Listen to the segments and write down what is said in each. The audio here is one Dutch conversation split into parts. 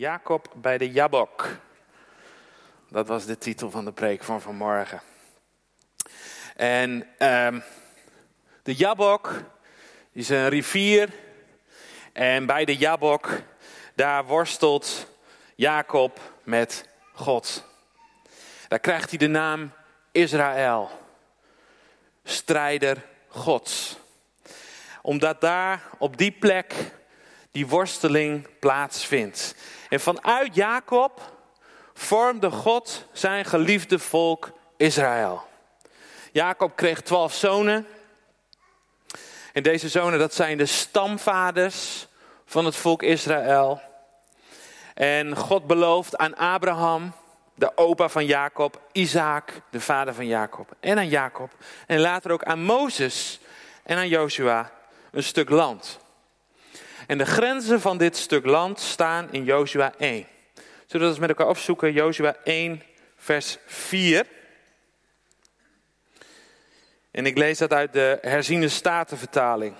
Jacob bij de Jabok. Dat was de titel van de preek van vanmorgen. En um, de Jabok is een rivier. En bij de Jabok, daar worstelt Jacob met God. Daar krijgt hij de naam Israël. Strijder Gods. Omdat daar op die plek die worsteling plaatsvindt. En vanuit Jacob vormde God zijn geliefde volk Israël. Jacob kreeg twaalf zonen. En deze zonen, dat zijn de stamvaders van het volk Israël. En God belooft aan Abraham, de opa van Jacob, Isaac, de vader van Jacob, en aan Jacob, en later ook aan Mozes en aan Joshua een stuk land. En de grenzen van dit stuk land staan in Jozua 1. Zullen we dat eens met elkaar opzoeken? Jozua 1, vers 4. En ik lees dat uit de herziende statenvertaling.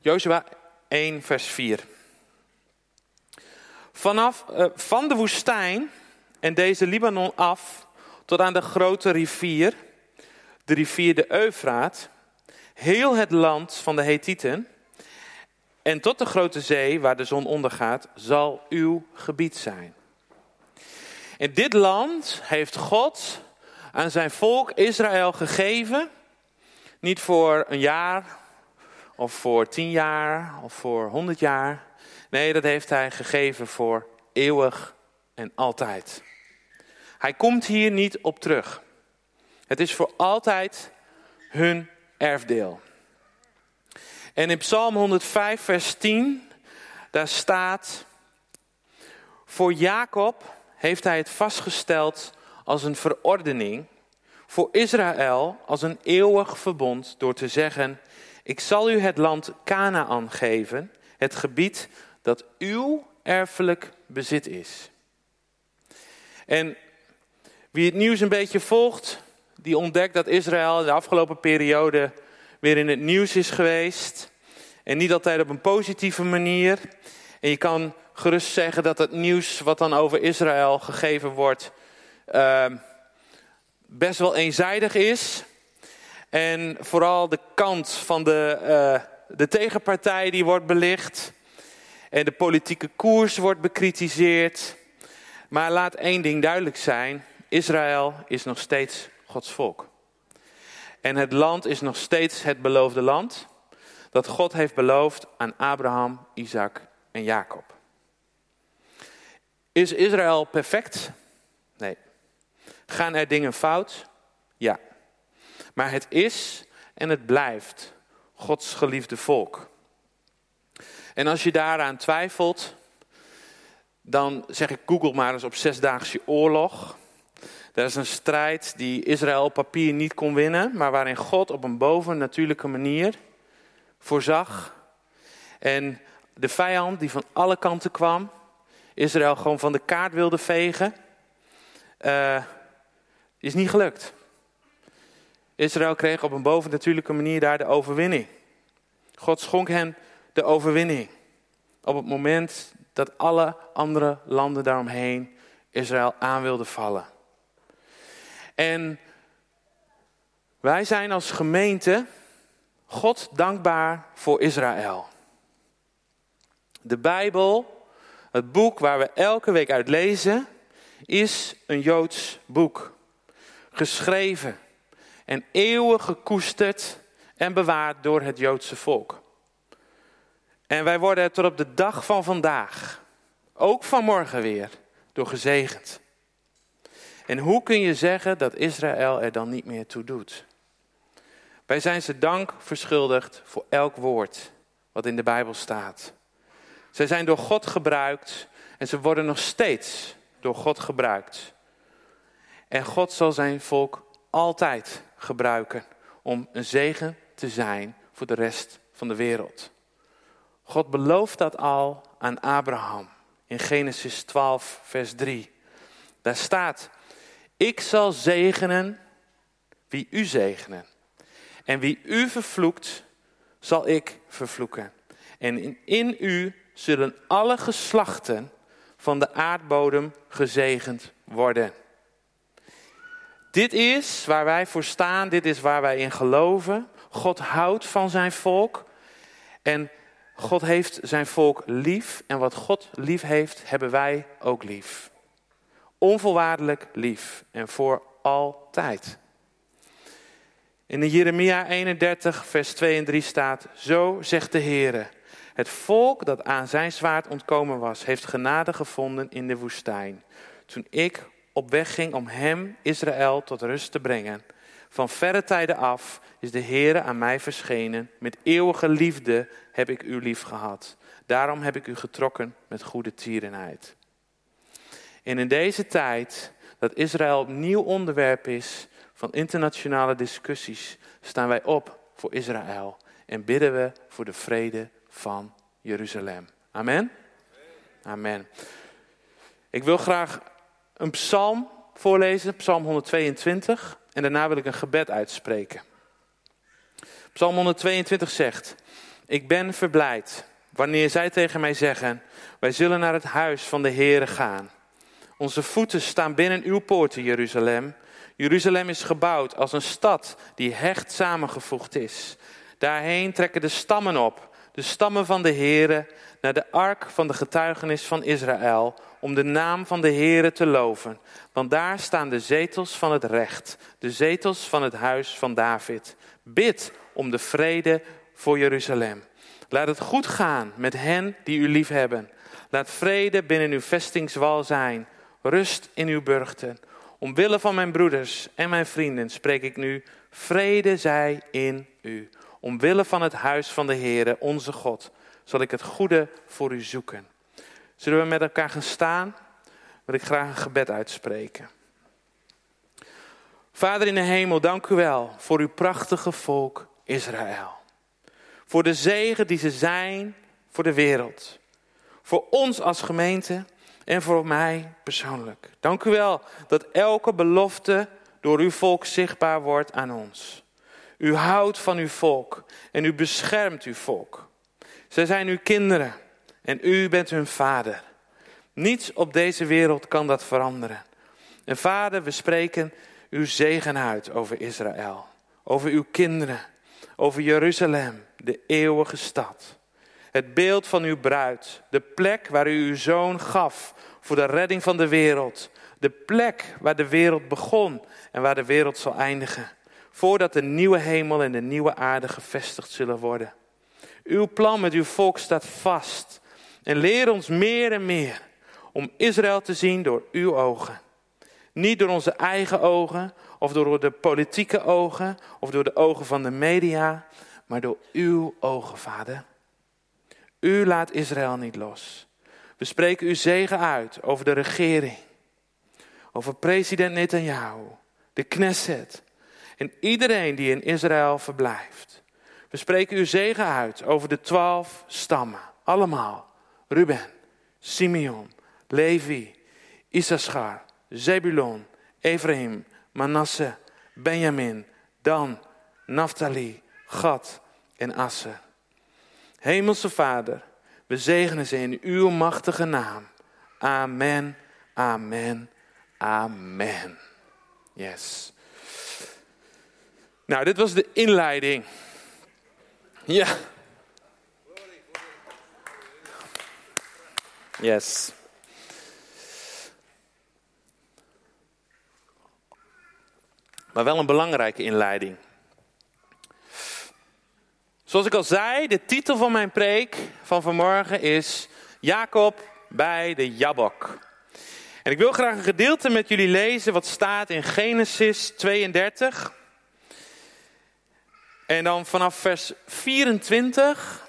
Jozua 1, vers 4. Vanaf, uh, van de woestijn en deze Libanon af tot aan de grote rivier, de rivier de Eufraat, heel het land van de Hethieten en tot de grote zee waar de zon ondergaat, zal uw gebied zijn. En dit land heeft God aan zijn volk Israël gegeven, niet voor een jaar of voor tien jaar of voor honderd jaar. Nee, dat heeft hij gegeven voor eeuwig en altijd. Hij komt hier niet op terug. Het is voor altijd hun erfdeel. En in Psalm 105, vers 10, daar staat: Voor Jacob heeft hij het vastgesteld als een verordening, voor Israël als een eeuwig verbond, door te zeggen: Ik zal u het land Canaan geven, het gebied dat uw erfelijk bezit is. En wie het nieuws een beetje volgt, die ontdekt dat Israël de afgelopen periode weer in het nieuws is geweest. En niet altijd op een positieve manier. En je kan gerust zeggen dat het nieuws wat dan over Israël gegeven wordt, uh, best wel eenzijdig is. En vooral de kant van de, uh, de tegenpartij die wordt belicht. En de politieke koers wordt bekritiseerd. Maar laat één ding duidelijk zijn. Israël is nog steeds Gods volk. En het land is nog steeds het beloofde land dat God heeft beloofd aan Abraham, Isaac en Jacob. Is Israël perfect? Nee. Gaan er dingen fout? Ja. Maar het is en het blijft Gods geliefde volk. En als je daaraan twijfelt, dan zeg ik Google maar eens op zesdaagse oorlog. Dat is een strijd die Israël op papier niet kon winnen, maar waarin God op een bovennatuurlijke manier voorzag. En de vijand die van alle kanten kwam, Israël gewoon van de kaart wilde vegen, uh, is niet gelukt. Israël kreeg op een bovennatuurlijke manier daar de overwinning. God schonk hen de overwinning. Op het moment dat alle andere landen daaromheen Israël aan wilden vallen. En wij zijn als gemeente God dankbaar voor Israël. De Bijbel, het boek waar we elke week uit lezen, is een Joods boek. Geschreven en eeuwen gekoesterd en bewaard door het Joodse volk. En wij worden er tot op de dag van vandaag, ook vanmorgen weer, door gezegend. En hoe kun je zeggen dat Israël er dan niet meer toe doet? Wij zijn ze dank verschuldigd voor elk woord wat in de Bijbel staat. Zij zijn door God gebruikt en ze worden nog steeds door God gebruikt. En God zal zijn volk altijd gebruiken om een zegen te zijn voor de rest van de wereld. God belooft dat al aan Abraham in Genesis 12, vers 3. Daar staat: Ik zal zegenen wie u zegenen. En wie u vervloekt, zal ik vervloeken. En in, u zullen alle geslachten van de aardbodem gezegend worden. Dit is waar wij voor staan, dit is waar wij in geloven. God houdt van zijn volk en God heeft zijn volk lief en wat God lief heeft, hebben wij ook lief. Onvoorwaardelijk lief en voor altijd. In Jeremia 31, vers 2 en 3 staat: Zo zegt de Heer: Het volk dat aan zijn zwaard ontkomen was, heeft genade gevonden in de woestijn. Toen ik op weg ging om hem, Israël, tot rust te brengen. Van verre tijden af is de Heere aan mij verschenen. Met eeuwige liefde heb ik u lief gehad. Daarom heb ik u getrokken met goede tierenheid. En in deze tijd dat Israël opnieuw onderwerp is van internationale discussies, staan wij op voor Israël en bidden we voor de vrede van Jeruzalem. Amen. Amen. Ik wil graag een psalm voorlezen, psalm 122, en daarna wil ik een gebed uitspreken. Psalm 122 zegt, ik ben verblijd wanneer zij tegen mij zeggen, wij zullen naar het huis van de Heere gaan. Onze voeten staan binnen uw poorten, Jeruzalem. Jeruzalem is gebouwd als een stad die hecht samengevoegd is. Daarheen trekken de stammen op, de stammen van de Heere, naar de ark van de getuigenis van Israël, om de naam van de Heere te loven. Want daar staan de zetels van het recht, de zetels van het huis van David. Bid om de vrede voor Jeruzalem. Laat het goed gaan met hen die u lief hebben. Laat vrede binnen uw vestingswal zijn, rust in uw burchten. Omwille van mijn broeders en mijn vrienden spreek ik nu, vrede zij in u. Omwille van het huis van de Heere, onze God, zal ik het goede voor u zoeken. Zullen we met elkaar gaan staan? Wil ik graag een gebed uitspreken. Vader in de hemel, dank u wel voor uw prachtige volk Israël. Voor de zegen die ze zijn voor de wereld. Voor ons als gemeente en voor mij persoonlijk. Dank u wel dat elke belofte door uw volk zichtbaar wordt aan ons. U houdt van uw volk en u beschermt uw volk. Zij zijn uw kinderen en u bent hun vader. Niets op deze wereld kan dat veranderen. En vader, we spreken uw zegen uit over Israël, over uw kinderen, over Jeruzalem, de eeuwige stad. Het beeld van uw bruid, de plek waar u uw zoon gaf voor de redding van de wereld. De plek waar de wereld begon en waar de wereld zal eindigen. Voordat de nieuwe hemel en de nieuwe aarde gevestigd zullen worden. Uw plan met uw volk staat vast. En leer ons meer en meer om Israël te zien door uw ogen. Niet door onze eigen ogen, of door de politieke ogen, of door de ogen van de media, maar door uw ogen, Vader. U laat Israël niet los. We spreken uw zegen uit over de regering, over president Netanyahu, de Knesset en iedereen die in Israël verblijft. We spreken uw zegen uit over de twaalf stammen, allemaal. Ruben, Simeon, Levi, Issachar, Zebulon, Ephraim, Manasse, Benjamin, Dan, Naphtali, Gad en Asse. Hemelse Vader, we zegenen ze in uw machtige naam. Amen, amen, amen. Yes. Nou, dit was de inleiding. Ja. Yes. Maar wel een belangrijke inleiding. Zoals ik al zei, de titel van mijn preek van vanmorgen is Jacob bij de Jabok. En ik wil graag een gedeelte met jullie lezen wat staat in Genesis 32. En dan vanaf vers 24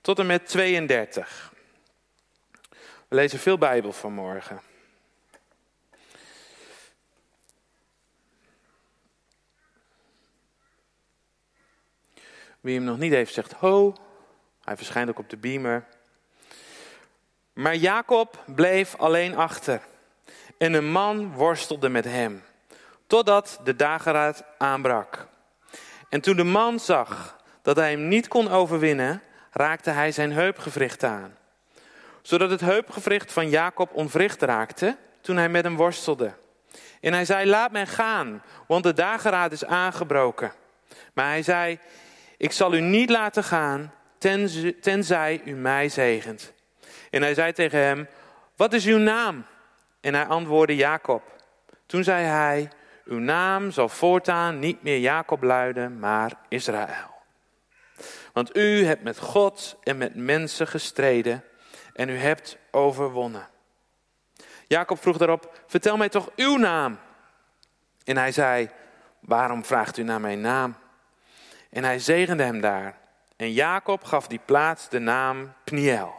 tot en met 32. We lezen veel Bijbel vanmorgen. Wie hem nog niet heeft, zegt ho. Hij verschijnt ook op de beamer. Maar Jacob bleef alleen achter. En een man worstelde met hem. totdat de dageraad aanbrak. En toen de man zag dat hij hem niet kon overwinnen, raakte hij zijn heupgewricht aan. Zodat het heupgewricht van Jacob onwricht raakte toen hij met hem worstelde. En hij zei, laat mij gaan, want de dageraad is aangebroken. Maar hij zei, ik zal u niet laten gaan, tenzij u mij zegent. En hij zei tegen hem, wat is uw naam? En hij antwoordde Jacob. Toen zei hij, uw naam zal voortaan niet meer Jacob luiden, maar Israël. Want u hebt met God en met mensen gestreden en u hebt overwonnen. Jacob vroeg daarop, vertel mij toch uw naam. En hij zei, waarom vraagt u naar mijn naam? En hij zegende hem daar. En Jacob gaf die plaats de naam Pniel.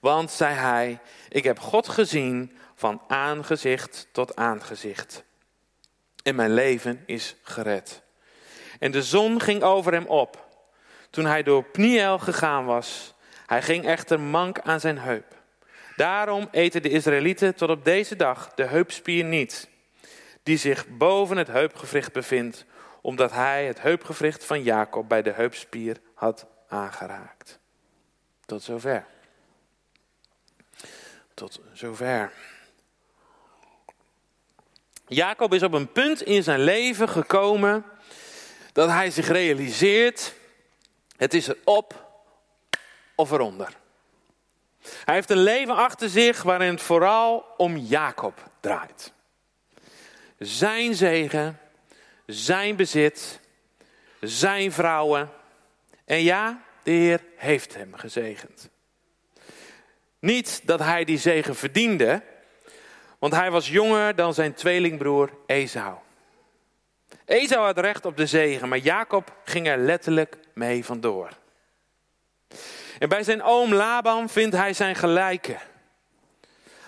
Want, zei hij, ik heb God gezien van aangezicht tot aangezicht. En mijn leven is gered. En de zon ging over hem op. Toen hij door Pniel gegaan was, hij ging echter mank aan zijn heup. Daarom eten de Israëlieten tot op deze dag de heupspier niet, die zich boven het heupgewricht bevindt, omdat hij het heupgewricht van Jacob bij de heupspier had aangeraakt. Tot zover. Tot zover. Jacob is op een punt in zijn leven gekomen dat hij zich realiseert: het is erop of eronder. Hij heeft een leven achter zich waarin het vooral om Jacob draait. Zijn zegen, zijn bezit, zijn vrouwen. En ja, de Heer heeft hem gezegend. Niet dat hij die zegen verdiende, want hij was jonger dan zijn tweelingbroer Esau. Esau had recht op de zegen, maar Jacob ging er letterlijk mee vandoor. En bij zijn oom Laban vindt hij zijn gelijke.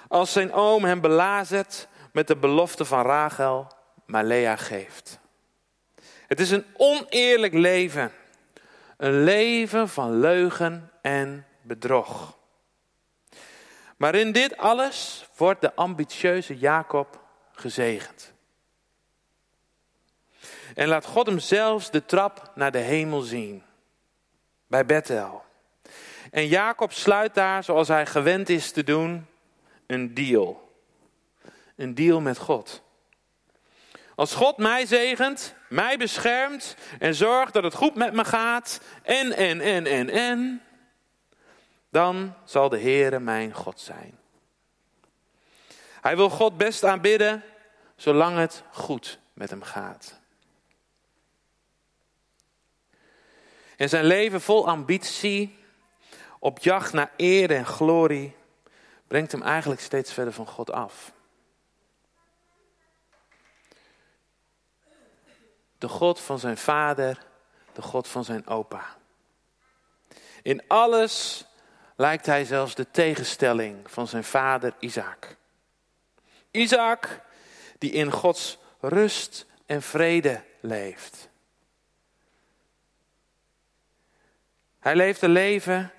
Als zijn oom hem belazert met de belofte van Rachel, maar Lea geeft. Het is een oneerlijk leven. Een leven van leugen en bedrog. Maar in dit alles wordt de ambitieuze Jacob gezegend. En laat God hem zelfs de trap naar de hemel zien. Bij Bethel. En Jacob sluit daar, zoals hij gewend is te doen, een deal. Een deal met God. Als God mij zegent, mij beschermt en zorgt dat het goed met me gaat, en, en, en, en, en, dan zal de Heere mijn God zijn. Hij wil God best aanbidden, zolang het goed met hem gaat. En zijn leven vol ambitie, op jacht naar eer en glorie, brengt hem eigenlijk steeds verder van God af. De God van zijn vader, de God van zijn opa. In alles lijkt hij zelfs de tegenstelling van zijn vader Isaac. Isaac die in Gods rust en vrede leeft. Hij leeft een leven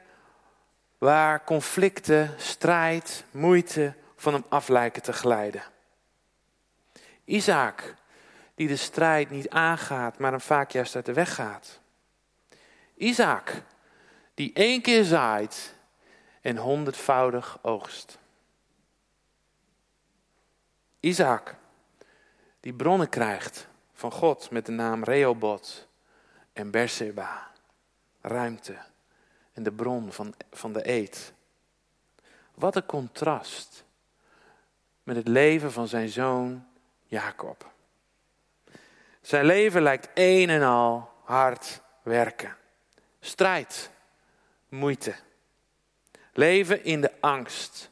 waar conflicten, strijd, moeite van hem af lijken te glijden. Isaac, die de strijd niet aangaat, maar hem vaak juist uit de weg gaat. Isaac, die één keer zaait en honderdvoudig oogst. Isaac, die bronnen krijgt van God met de naam Rehoboth en Berseba, ruimte en de bron van, van de eed. Wat een contrast met het leven van zijn zoon Jacob. Zijn leven lijkt een en al hard werken. Strijd, moeite. Leven in de angst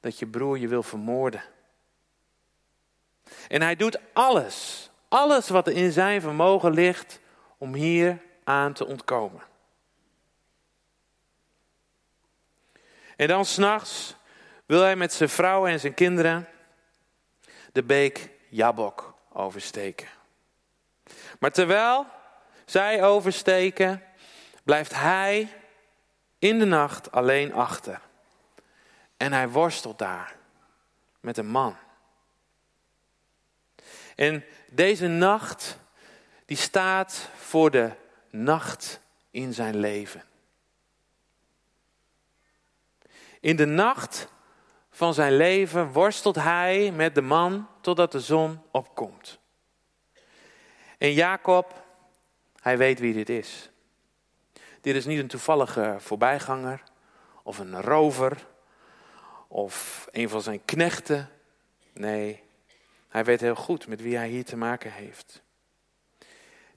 dat je broer je wil vermoorden. En hij doet alles, alles wat er in zijn vermogen ligt om hier aan te ontkomen. En dan s'nachts wil hij met zijn vrouw en zijn kinderen de beek Jabok oversteken. Maar terwijl zij oversteken, blijft hij in de nacht alleen achter. En hij worstelt daar met een man. En deze nacht, die staat voor de nacht in zijn leven. In de nacht van zijn leven worstelt hij met de man totdat de zon opkomt. En Jacob, hij weet wie dit is. Dit is niet een toevallige voorbijganger of een rover of een van zijn knechten. Nee, hij weet heel goed met wie hij hier te maken heeft.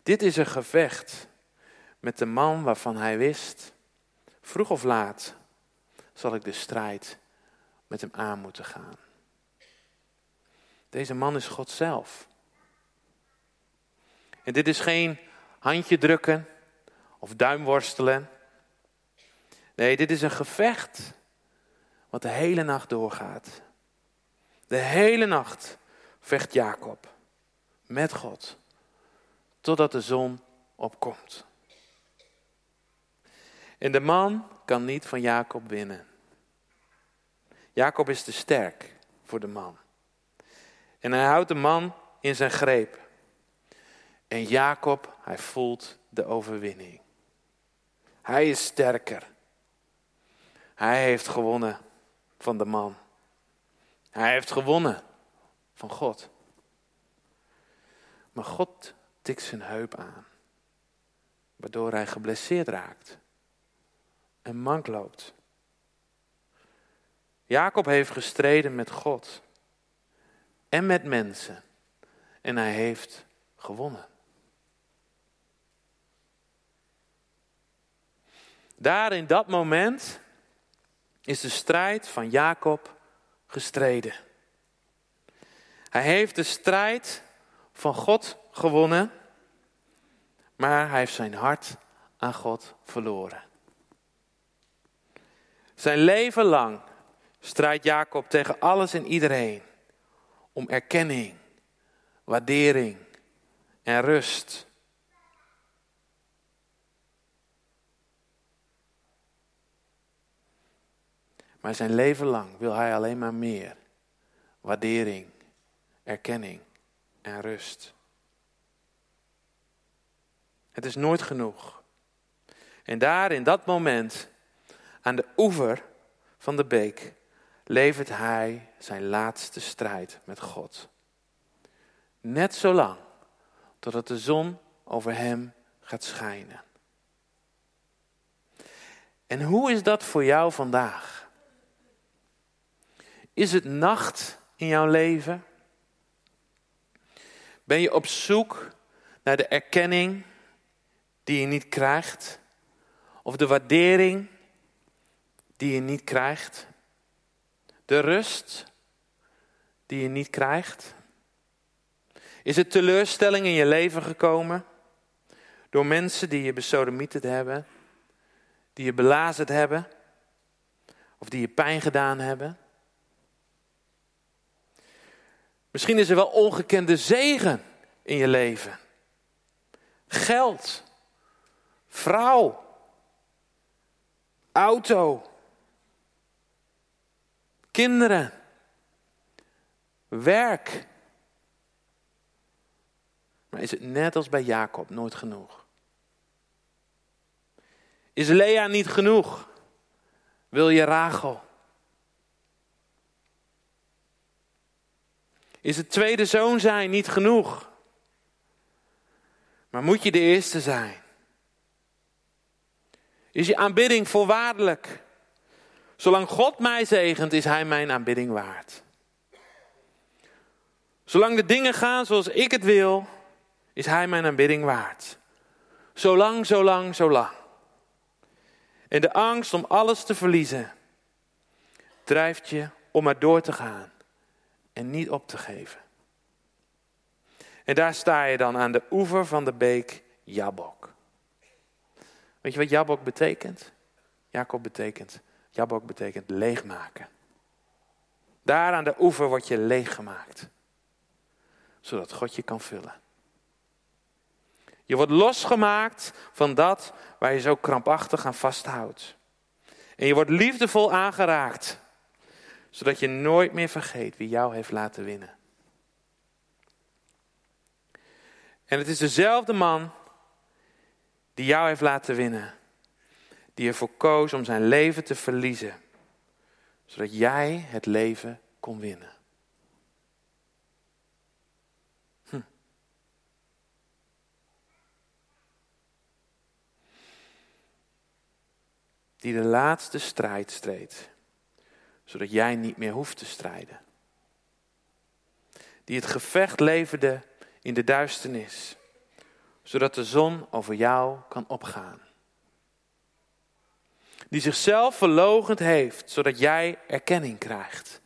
Dit is een gevecht met de man waarvan hij wist, vroeg of laat zal ik de strijd met hem aan moeten gaan. Deze man is God zelf. En dit is geen handje drukken of duimworstelen. Nee, dit is een gevecht wat de hele nacht doorgaat. De hele nacht vecht Jacob met God totdat de zon opkomt. En de man kan niet van Jacob winnen. Jacob is te sterk voor de man. En hij houdt de man in zijn greep. En Jacob, hij voelt de overwinning. Hij is sterker. Hij heeft gewonnen van de man. Hij heeft gewonnen van God. Maar God tikt zijn heup aan, waardoor hij geblesseerd raakt en mank loopt. Jacob heeft gestreden met God en met mensen en hij heeft gewonnen. Daar in dat moment is de strijd van Jacob gestreden. Hij heeft de strijd van God gewonnen, maar hij heeft zijn hart aan God verloren. Zijn leven lang strijdt Jacob tegen alles en iedereen om erkenning, waardering en rust. Maar zijn leven lang wil hij alleen maar meer waardering, erkenning en rust. Het is nooit genoeg. En daar in dat moment, aan de oever van de beek, levert hij zijn laatste strijd met God. Net zo lang totdat de zon over hem gaat schijnen. En hoe is dat voor jou vandaag? Is het nacht in jouw leven? Ben je op zoek naar de erkenning die je niet krijgt? Of de waardering die je niet krijgt? De rust die je niet krijgt? Is het teleurstelling in je leven gekomen door mensen die je besodemieterd hebben, die je belazerd hebben of die je pijn gedaan hebben? Misschien is er wel ongekende zegen in je leven. Geld, vrouw, auto, kinderen, werk. Maar is het net als bij Jacob nooit genoeg? Is Lea niet genoeg? Wil je Rachel? Is het tweede zoon zijn niet genoeg? Maar moet je de eerste zijn? Is je aanbidding voorwaardelijk? Zolang God mij zegent, is Hij mijn aanbidding waard. Zolang de dingen gaan zoals ik het wil, is Hij mijn aanbidding waard. Zolang, zolang, zolang. En de angst om alles te verliezen drijft je om maar door te gaan en niet op te geven. En daar sta je dan aan de oever van de beek Jabok. Weet je wat Jabok betekent? Jacob betekent, Jabok betekent leegmaken. Daar aan de oever word je leeggemaakt. Zodat God je kan vullen. Je wordt losgemaakt van dat waar je zo krampachtig aan vasthoudt. En je wordt liefdevol aangeraakt zodat je nooit meer vergeet wie jou heeft laten winnen. En het is dezelfde man die jou heeft laten winnen. Die ervoor koos om zijn leven te verliezen. Zodat jij het leven kon winnen. Hm. Die de laatste strijd streed. Zodat jij niet meer hoeft te strijden. Die het gevecht leverde in de duisternis zodat de zon over jou kan opgaan. Die zichzelf verlogend heeft, zodat jij erkenning krijgt.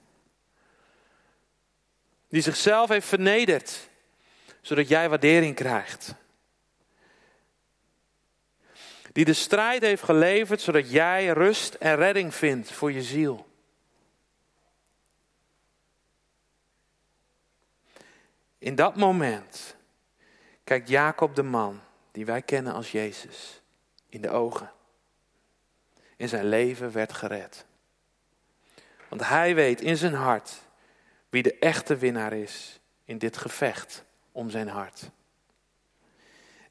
Die zichzelf heeft vernederd, zodat jij waardering krijgt. Die de strijd heeft geleverd, zodat jij rust en redding vindt voor je ziel. In dat moment kijkt Jacob de man, die wij kennen als Jezus, in de ogen. En zijn leven werd gered. Want hij weet in zijn hart wie de echte winnaar is in dit gevecht om zijn hart.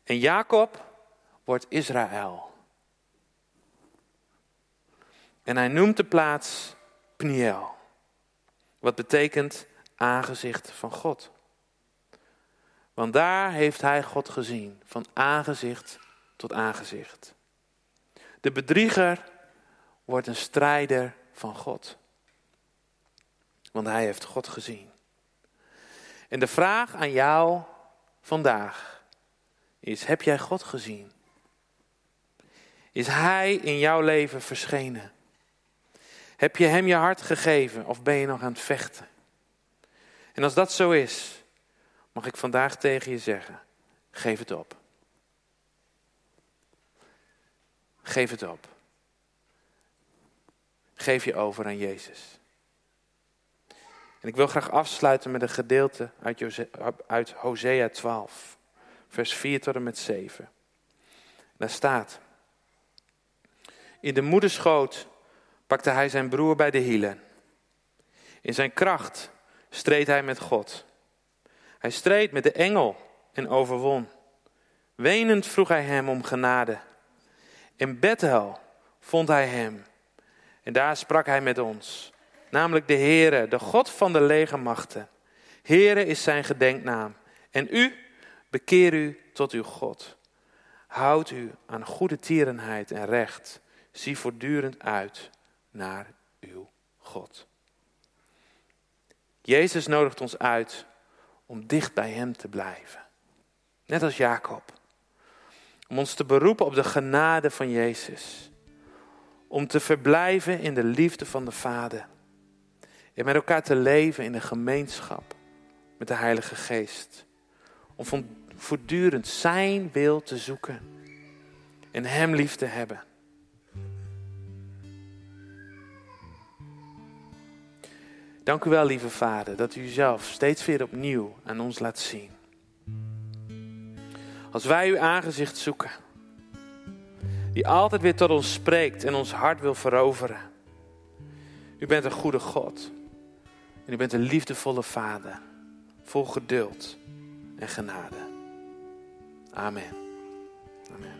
En Jacob wordt Israël. En hij noemt de plaats Pniel, wat betekent aangezicht van God. Want daar heeft hij God gezien, van aangezicht tot aangezicht. De bedrieger wordt een strijder van God. Want hij heeft God gezien. En de vraag aan jou vandaag is: heb jij God gezien? Is Hij in jouw leven verschenen? Heb je Hem je hart gegeven of ben je nog aan het vechten? En als dat zo is, mag ik vandaag tegen je zeggen: geef het op. Geef het op. Geef je over aan Jezus. En ik wil graag afsluiten met een gedeelte uit, uit Hosea 12, vers 4 tot en met 7. Daar staat: In de moederschoot pakte hij zijn broer bij de hielen. In zijn kracht streed hij met God. Hij streed met de engel en overwon. Wenend vroeg hij hem om genade. In Bethel vond hij hem. En daar sprak hij met ons. Namelijk de Heere, de God van de legermachten. Heere is zijn gedenknaam. En u, bekeer u tot uw God. Houd u aan goede tierenheid en recht. Zie voortdurend uit naar uw God. Jezus nodigt ons uit om dicht bij Hem te blijven. Net als Jacob. Om ons te beroepen op de genade van Jezus. Om te verblijven in de liefde van de Vader. En met elkaar te leven in de gemeenschap met de Heilige Geest. Om voortdurend Zijn wil te zoeken. En Hem lief te hebben. Dank u wel, lieve Vader, dat u zelf steeds weer opnieuw aan ons laat zien. Als wij uw aangezicht zoeken, die altijd weer tot ons spreekt en ons hart wil veroveren. U bent een goede God en u bent een liefdevolle Vader, vol geduld en genade. Amen. Amen.